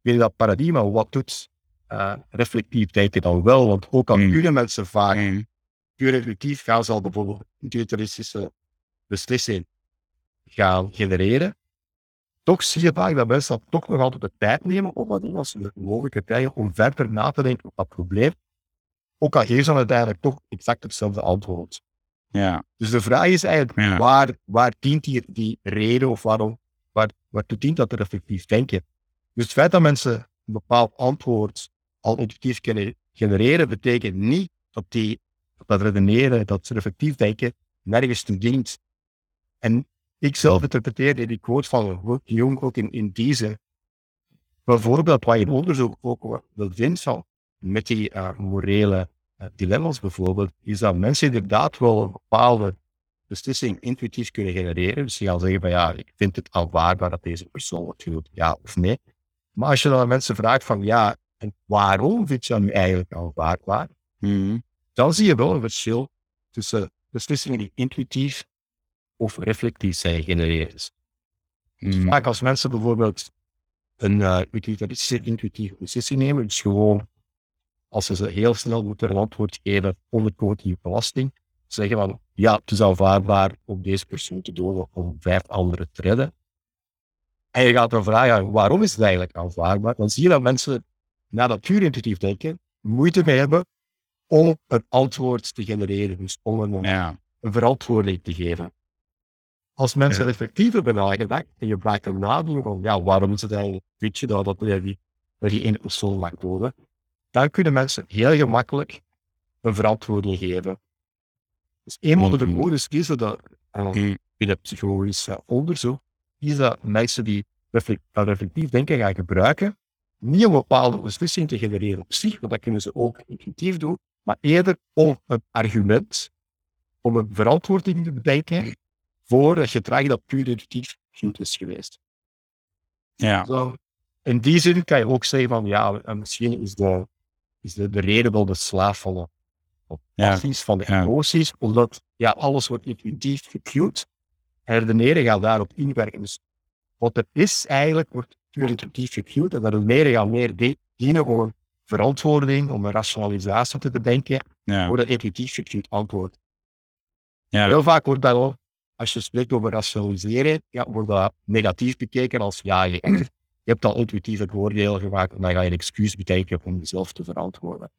binnen dat paradigma, wat doet reflectief denken dan wel? Want ook al Mm. kunnen mensen vaak Mhm. puur reflectief gaan ze al bijvoorbeeld utilitaristische beslissingen gaan genereren. Toch zie je vaak dat mensen dan toch nog altijd de tijd nemen om wat als ze de mogelijkheid krijgen om verder na te denken over dat probleem. Ook al geven ze dan uiteindelijk toch exact hetzelfde antwoord. Ja, Dus de vraag is eigenlijk, Ja. waar, waar dient die, die reden of waarom, waar, waartoe dient dat reflectief denken? Dus het feit dat mensen een bepaald antwoord al intuïtief kunnen genereren, betekent niet dat die, dat redeneren, dat reflectief denken, nergens toe dient. En ik zelf interpreteer die quote van Jung ook in, in deze. Bijvoorbeeld, wat je in onderzoek ook wel vindt van, met die eh, morele eh, dilemma's bijvoorbeeld, is dat mensen inderdaad wel een bepaalde beslissing intuïtief kunnen genereren. Dus die gaan zeggen van ja, ik vind het aanvaardbaar dat deze persoon wordt gedood, ja of nee. Maar als je dan aan mensen vraagt van ja, en waarom vind je dat nu eigenlijk aanvaardbaar? Mhm. Dan zie je wel een verschil tussen beslissingen die intuïtief of reflectief zijn gegenereerd. Dus Mhm. vaak als mensen bijvoorbeeld een uh, utilitaristische intuïtieve beslissing nemen, dus gewoon als ze ze heel snel moeten een antwoord geven onder collectieve belasting, zeggen van ja, het is aanvaardbaar om deze persoon te doden om vijf anderen te redden. En je gaat dan vragen, waarom is het eigenlijk aanvaardbaar? Dan zie je dat mensen na dat puur intuïtief denken moeite mee hebben om een antwoord te genereren, dus om een, Ja, een verantwoording te geven. Als mensen Ja. effectiever nagedacht en je blijkt hem nadoen van ja, waarom is het eigenlijk, weet je dat, dat je die, dat die ene persoon mag doden, dan kunnen mensen heel gemakkelijk een verantwoording geven. Dus een van de Mhm. modes is dat uh, Mhm. binnen psychologisch onderzoek, is dat mensen die reflectief denken gaan gebruiken, niet om een bepaalde beslissing te genereren op zich, want dat kunnen ze ook intuïtief doen, maar eerder om een argument, om een verantwoording te bedenken voor het gedrag dat puur intuïtief goed is geweest. ja, Zo, in die zin kan je ook zeggen van ja, misschien is de, is de, de reden wel de slaaf van de of Ja, passies, van de ja. emoties, omdat ja, alles wordt intuïtief gecued. Redeneren gaat daarop inwerken. Dus wat er is eigenlijk, wordt intuïtief gecued. En dat meer en meer dienen om verantwoording, om een rationalisatie te bedenken, Ja. voor een intuïtief gecued antwoord. Ja, Heel vaak wordt dat ook, als je spreekt over rationaliseren, ja, wordt dat negatief bekeken als ja, je, je hebt al intuïtief het oordeel gemaakt en dan ga je een excuus bedenken om jezelf te verantwoorden.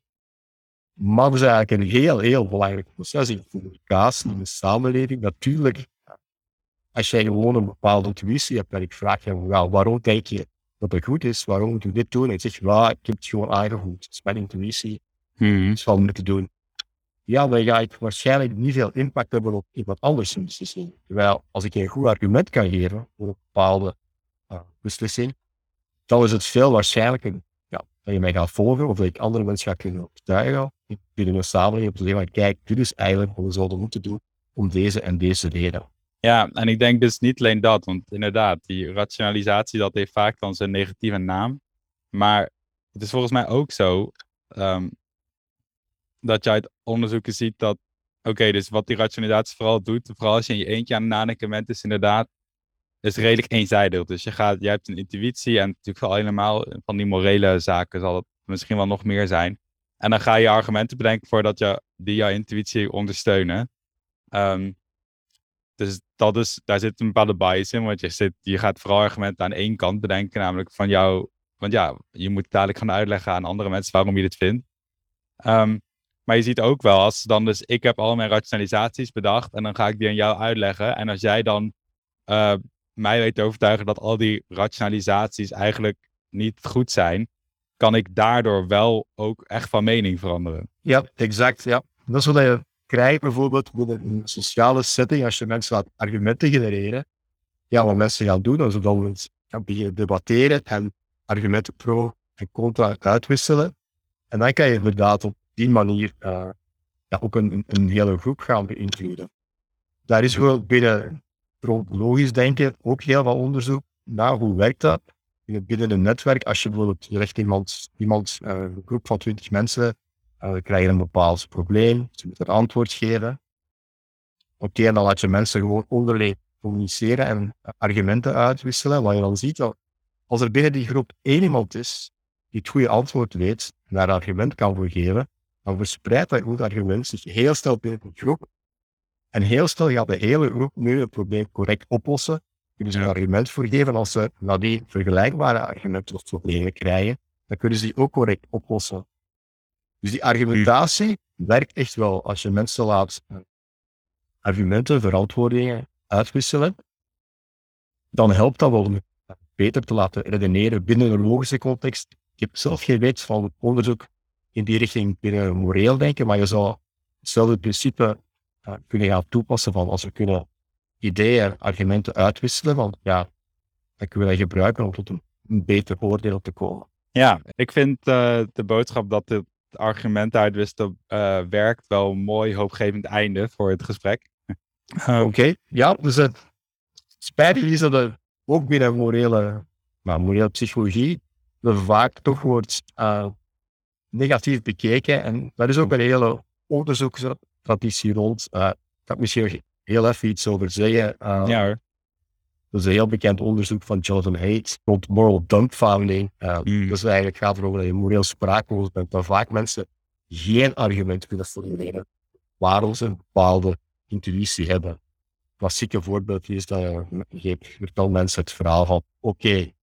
Maar dat is eigenlijk een heel, heel belangrijk proces in communicatie, in de samenleving. Natuurlijk, als jij gewoon een bepaalde intuïtie hebt en ik vraag je, waarom denk je dat het goed is? Waarom moet je dit doen? En ik zeg, ja, ik heb het gewoon aangevoeld. Het is mijn intuïtie. Mhm. Het is wel moeten doen. Ja, dan ga ik waarschijnlijk niet veel impact hebben op iemand anders een beslissing. Terwijl als ik een goed argument kan geven voor een bepaalde uh, beslissing, dan is het veel waarschijnlijker ja, dat je mij gaat volgen of dat ik andere mensen ga kunnen overtuigen binnen een samenleving om te zeggen, kijk, dit is eigenlijk wat we zouden moeten doen om deze en deze reden. Ja, en ik denk dus niet alleen dat, want inderdaad, die rationalisatie, dat heeft vaak dan zijn negatieve naam. Maar het is volgens mij ook zo um, dat je uit onderzoeken ziet dat, oké, dus wat die rationalisatie vooral doet, vooral als je in je eentje aan het nadenken bent, is inderdaad, is redelijk eenzijdig. Dus je, gaat, je hebt een intuïtie en natuurlijk vooral helemaal van die morele zaken zal het misschien wel nog meer zijn. En dan ga je argumenten bedenken voordat je, die jouw intuïtie ondersteunen. Um, dus dat is, daar zit een bepaalde bias in, want je, zit, je gaat vooral argumenten aan één kant bedenken, namelijk van jou. Want ja, je moet dadelijk gaan uitleggen aan andere mensen waarom je dit vindt. Um, maar je ziet ook wel, als dan dus, ik heb al mijn rationalisaties bedacht en dan ga ik die aan jou uitleggen. En als jij dan uh, mij weet te overtuigen dat al die rationalisaties eigenlijk niet goed zijn, kan ik daardoor wel ook echt van mening veranderen. Ja, exact. Ja. Dat is wat je krijgt bijvoorbeeld binnen een sociale setting, als je mensen laat argumenten genereren. Ja, wat mensen gaan doen, dan zullen we gaan beginnen debatteren en argumenten pro en contra uitwisselen. En dan kan je inderdaad op die manier uh, ja, ook een, een hele groep gaan beïnvloeden. Daar is wel binnen logisch denken ook heel veel onderzoek naar hoe werkt dat. Binnen een netwerk, als je bijvoorbeeld legt iemand, iemand uh, een groep van 20 mensen, uh, krijgen een bepaald probleem, ze moeten een antwoord geven. Oké, okay, dan laat je mensen gewoon onderling communiceren en argumenten uitwisselen. Wat je dan ziet, dat als er binnen die groep één iemand is die het goede antwoord weet en daar argument kan voor geven, dan verspreidt dat goed argument zich heel snel binnen de groep. En heel snel gaat de hele groep nu het probleem correct oplossen. Kunnen ze een argument voor geven. Als ze naar die vergelijkbare argumenten of problemen krijgen, dan kunnen ze die ook correct oplossen. Dus die argumentatie werkt echt wel als je mensen laat argumenten, verantwoordingen uitwisselen. Dan helpt dat wel om beter te laten redeneren binnen een logische context. Ik heb zelf geen weet van onderzoek in die richting binnen moreel denken, maar je zou hetzelfde principe uh, kunnen gaan toepassen van als we kunnen ideeën, argumenten uitwisselen, want ja, dan kunnen we dat gebruiken om tot een, een beter oordeel te komen. Ja, ik vind uh, de boodschap dat het argument uitwisselen uh, werkt wel een mooi hoopgevend einde voor het gesprek. <laughs> Oké, okay. ja, dus het spijtig is dat er ook binnen morele, maar morele psychologie, er vaak toch wordt negatief bekeken. En dat is ook een hele onderzoekstraditie rond. Uh, ik kan misschien heel even iets over zeggen. Uh, ja hoor. Dat is een heel bekend onderzoek van Jonathan Haidt rond moral dumbfounding. Uh, Mm. Dus eigenlijk gaat erover dat je moreel sprakeloos bent. Dat vaak mensen geen argument kunnen formuleren waarom ze een bepaalde intuïtie hebben. Klassieke voorbeeld is dat je vertelt mensen het verhaal van oké, okay,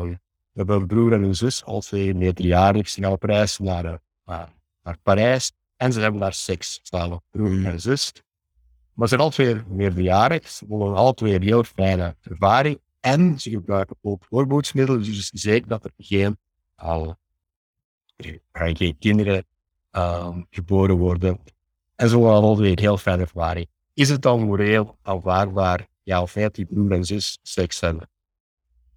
we hebben een broer en een zus, al twee meerderjarig, ze gaan op reis naar, uh, naar Parijs en ze hebben daar seks samen, broer en zus. Maar ze zijn al twee meerderjarig, ze willen al twee een heel fijne ervaring en ze gebruiken ook voorboedsmiddelen, dus zeker dat er geen, al, gaan geen kinderen um, geboren worden. En zo al twee een heel fijne ervaring. Is het dan moreel aanvaardbaar, ja of nee, die broer en zus seks hebben?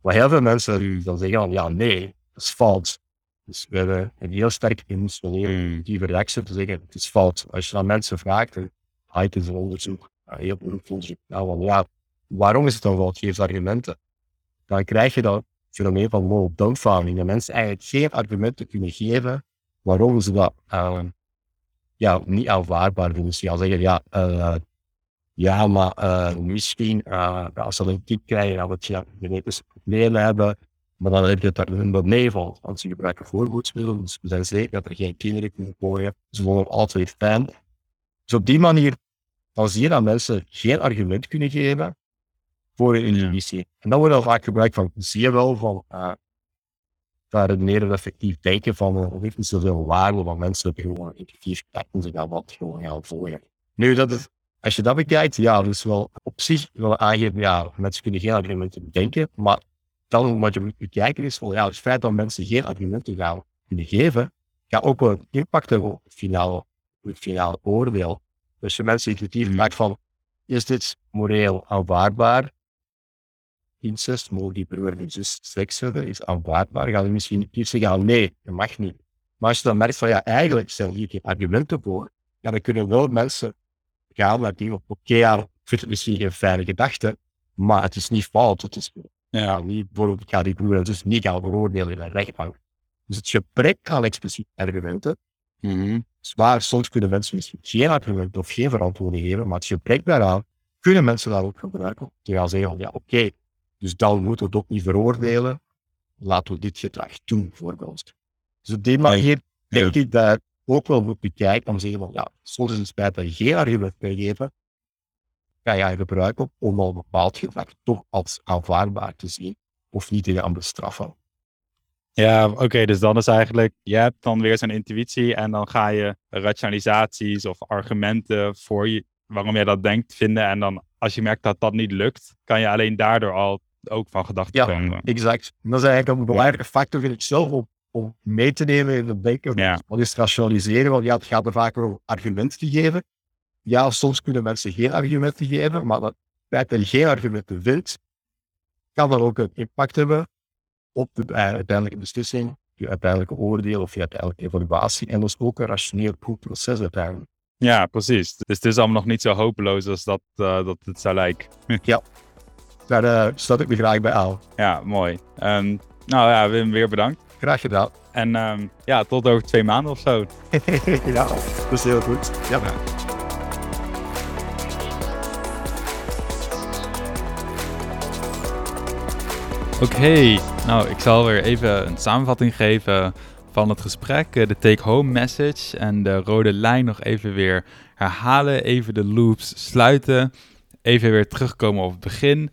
Maar heel veel mensen dan zeggen van, ja, nee, dat is fout. Dus we hebben een heel sterk emotionele Mm. die reactie te zeggen, het is fout. Als je dan mensen vraagt, dan het is een onderzoek, een heel beroemd onderzoek, nou, van, ja, waarom is het dan fout? Geef argumenten. Dan krijg je dat fenomeen van moral dumbfounding, dat mensen eigenlijk geen argumenten kunnen geven waarom ze dat uh, ja, niet aanvaardbaar vinden. Dus je gaan zeggen, ja, uh, ja, maar uh, misschien uh, als ze een kick krijgen, dan wat je genetische problemen hebben, maar dan heb je het daar een meevalt. Want ze gebruiken voorboedsmiddelen, dus we zijn zeker dat er geen kinderen kunnen gooien. Ze worden altijd fijn. Dus op die manier, dan zie je dat mensen geen argument kunnen geven voor een inhibitie. En dan wordt al vaak gebruikt van, zie je wel, van uh, daar meer effectief denken van, uh, heeft niet zoveel waarde, want mensen hebben gewoon effectief en ze gaan wat gewoon gaan volgen. Nu, dat is, als je dat bekijkt, ja, dus wel op zich wel aangeven, ja, mensen kunnen geen argumenten bedenken, maar dan wat je moet bekijken is, wel, ja, het feit dat mensen geen argumenten gaan kunnen geven, gaat ook wel impact hebben op het finale, het finale oordeel. Dus je mensen effectief mm. maakt van, is dit moreel aanvaardbaar? incest, mogen die broer en zus seks hebben, is aanvaardbaar. Gaan we misschien niet zeggen, nee, dat mag niet. Maar als je dan merkt van, ja, eigenlijk zijn hier geen argumenten voor, ja, dan kunnen wel mensen gaan naar die, oké, ja, ik vind het misschien geen fijne gedachte, maar het is niet fout. Het is ja, niet, bijvoorbeeld, ik ga die zus niet gaan veroordelen in een rechtbank. Dus het gebrek aan expliciet argumenten, mm zwaar, soms kunnen mensen misschien geen argumenten of geen verantwoording geven, maar het gebrek daaraan kunnen mensen daar ook gebruiken. Te gaan zeggen, ja, oké, dus dan moeten we het ook niet veroordelen. Laten we dit gedrag doen, bijvoorbeeld. Dus op die manier denk ik dat ook wel moet bekijken om te zeggen, van, ja, soms is het spijt dat je geen argument geven, kan je gebruiken om al een bepaald gedrag toch als aanvaardbaar te zien of niet te gaan bestraffen. Ja, oké, dus dan is eigenlijk, je hebt dan weer zo'n intuïtie en dan ga je rationalisaties of argumenten voor je, waarom jij dat denkt vinden en dan als je merkt dat dat niet lukt, kan je alleen daardoor al ook van gedachten ja, komen. exact. dat is eigenlijk een belangrijke factor, vind ik zelf, om, om mee te nemen in de denken. Ja. Wat is rationaliseren? Want ja, het gaat er vaak over argumenten geven. Ja, soms kunnen mensen geen argumenten geven, maar het feit dat je geen argumenten vindt, kan dan ook een impact hebben op de uh, uiteindelijke beslissing, je uiteindelijke oordeel of je uiteindelijke evaluatie. En dus ook een rationeel goed proces uiteindelijk. Ja, precies. Dus het is allemaal nog niet zo hopeloos als dat, uh, dat het zou lijken. <laughs> ja, daar uh, sluit ik me graag bij aan. Ja, mooi. Um, nou ja, Wim, weer bedankt. Graag gedaan. En um, ja, tot over twee maanden of zo. <laughs> ja, dat is heel goed. Ja. ja. Oké, okay. nou ik zal weer even een samenvatting geven van het gesprek. De take-home message en de rode lijn nog even weer herhalen. Even de loops sluiten. Even weer terugkomen op het begin.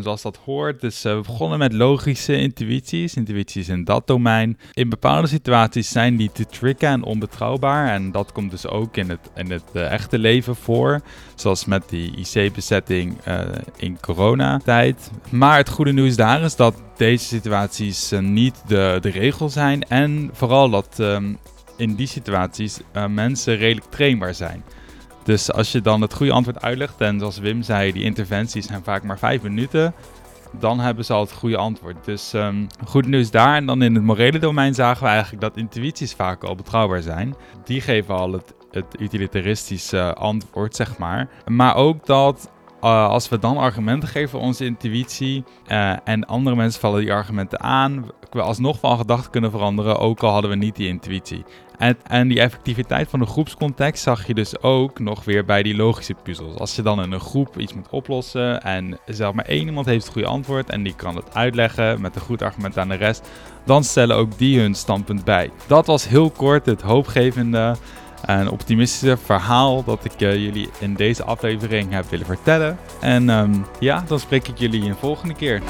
Zoals dat hoort. Dus uh, we begonnen met logische intuïties. Intuïties in dat domein. In bepaalde situaties zijn die te tricky en onbetrouwbaar. En dat komt dus ook in het, in het uh, echte leven voor. Zoals met die IC-bezetting uh, in coronatijd. Maar het goede nieuws daar is dat deze situaties niet de, de regel zijn. En vooral dat um, in die situaties mensen redelijk trainbaar zijn. Dus als je dan het goede antwoord uitlegt, en zoals Wim zei, die interventies zijn vaak maar vijf minuten, dan hebben ze al het goede antwoord. Dus um, goed nieuws daar. En dan in het morele domein zagen we eigenlijk dat intuïties vaak al betrouwbaar zijn. Die geven al het, het utilitaristische antwoord, zeg maar. Maar ook dat uh, als we dan argumenten geven onze intuïtie uh, en andere mensen vallen die argumenten aan, we alsnog van gedachten kunnen veranderen, ook al hadden we niet die intuïtie. En, en die effectiviteit van de groepscontext zag je dus ook nog weer bij die logische puzzels. Als je dan in een groep iets moet oplossen en zeg maar één iemand heeft het goede antwoord en die kan het uitleggen met een goed argument aan de rest, dan stellen ook die hun standpunt bij. Dat was heel kort het hoopgevende en optimistische verhaal dat ik uh, jullie in deze aflevering heb willen vertellen. En um, ja, dan spreek ik jullie een volgende keer.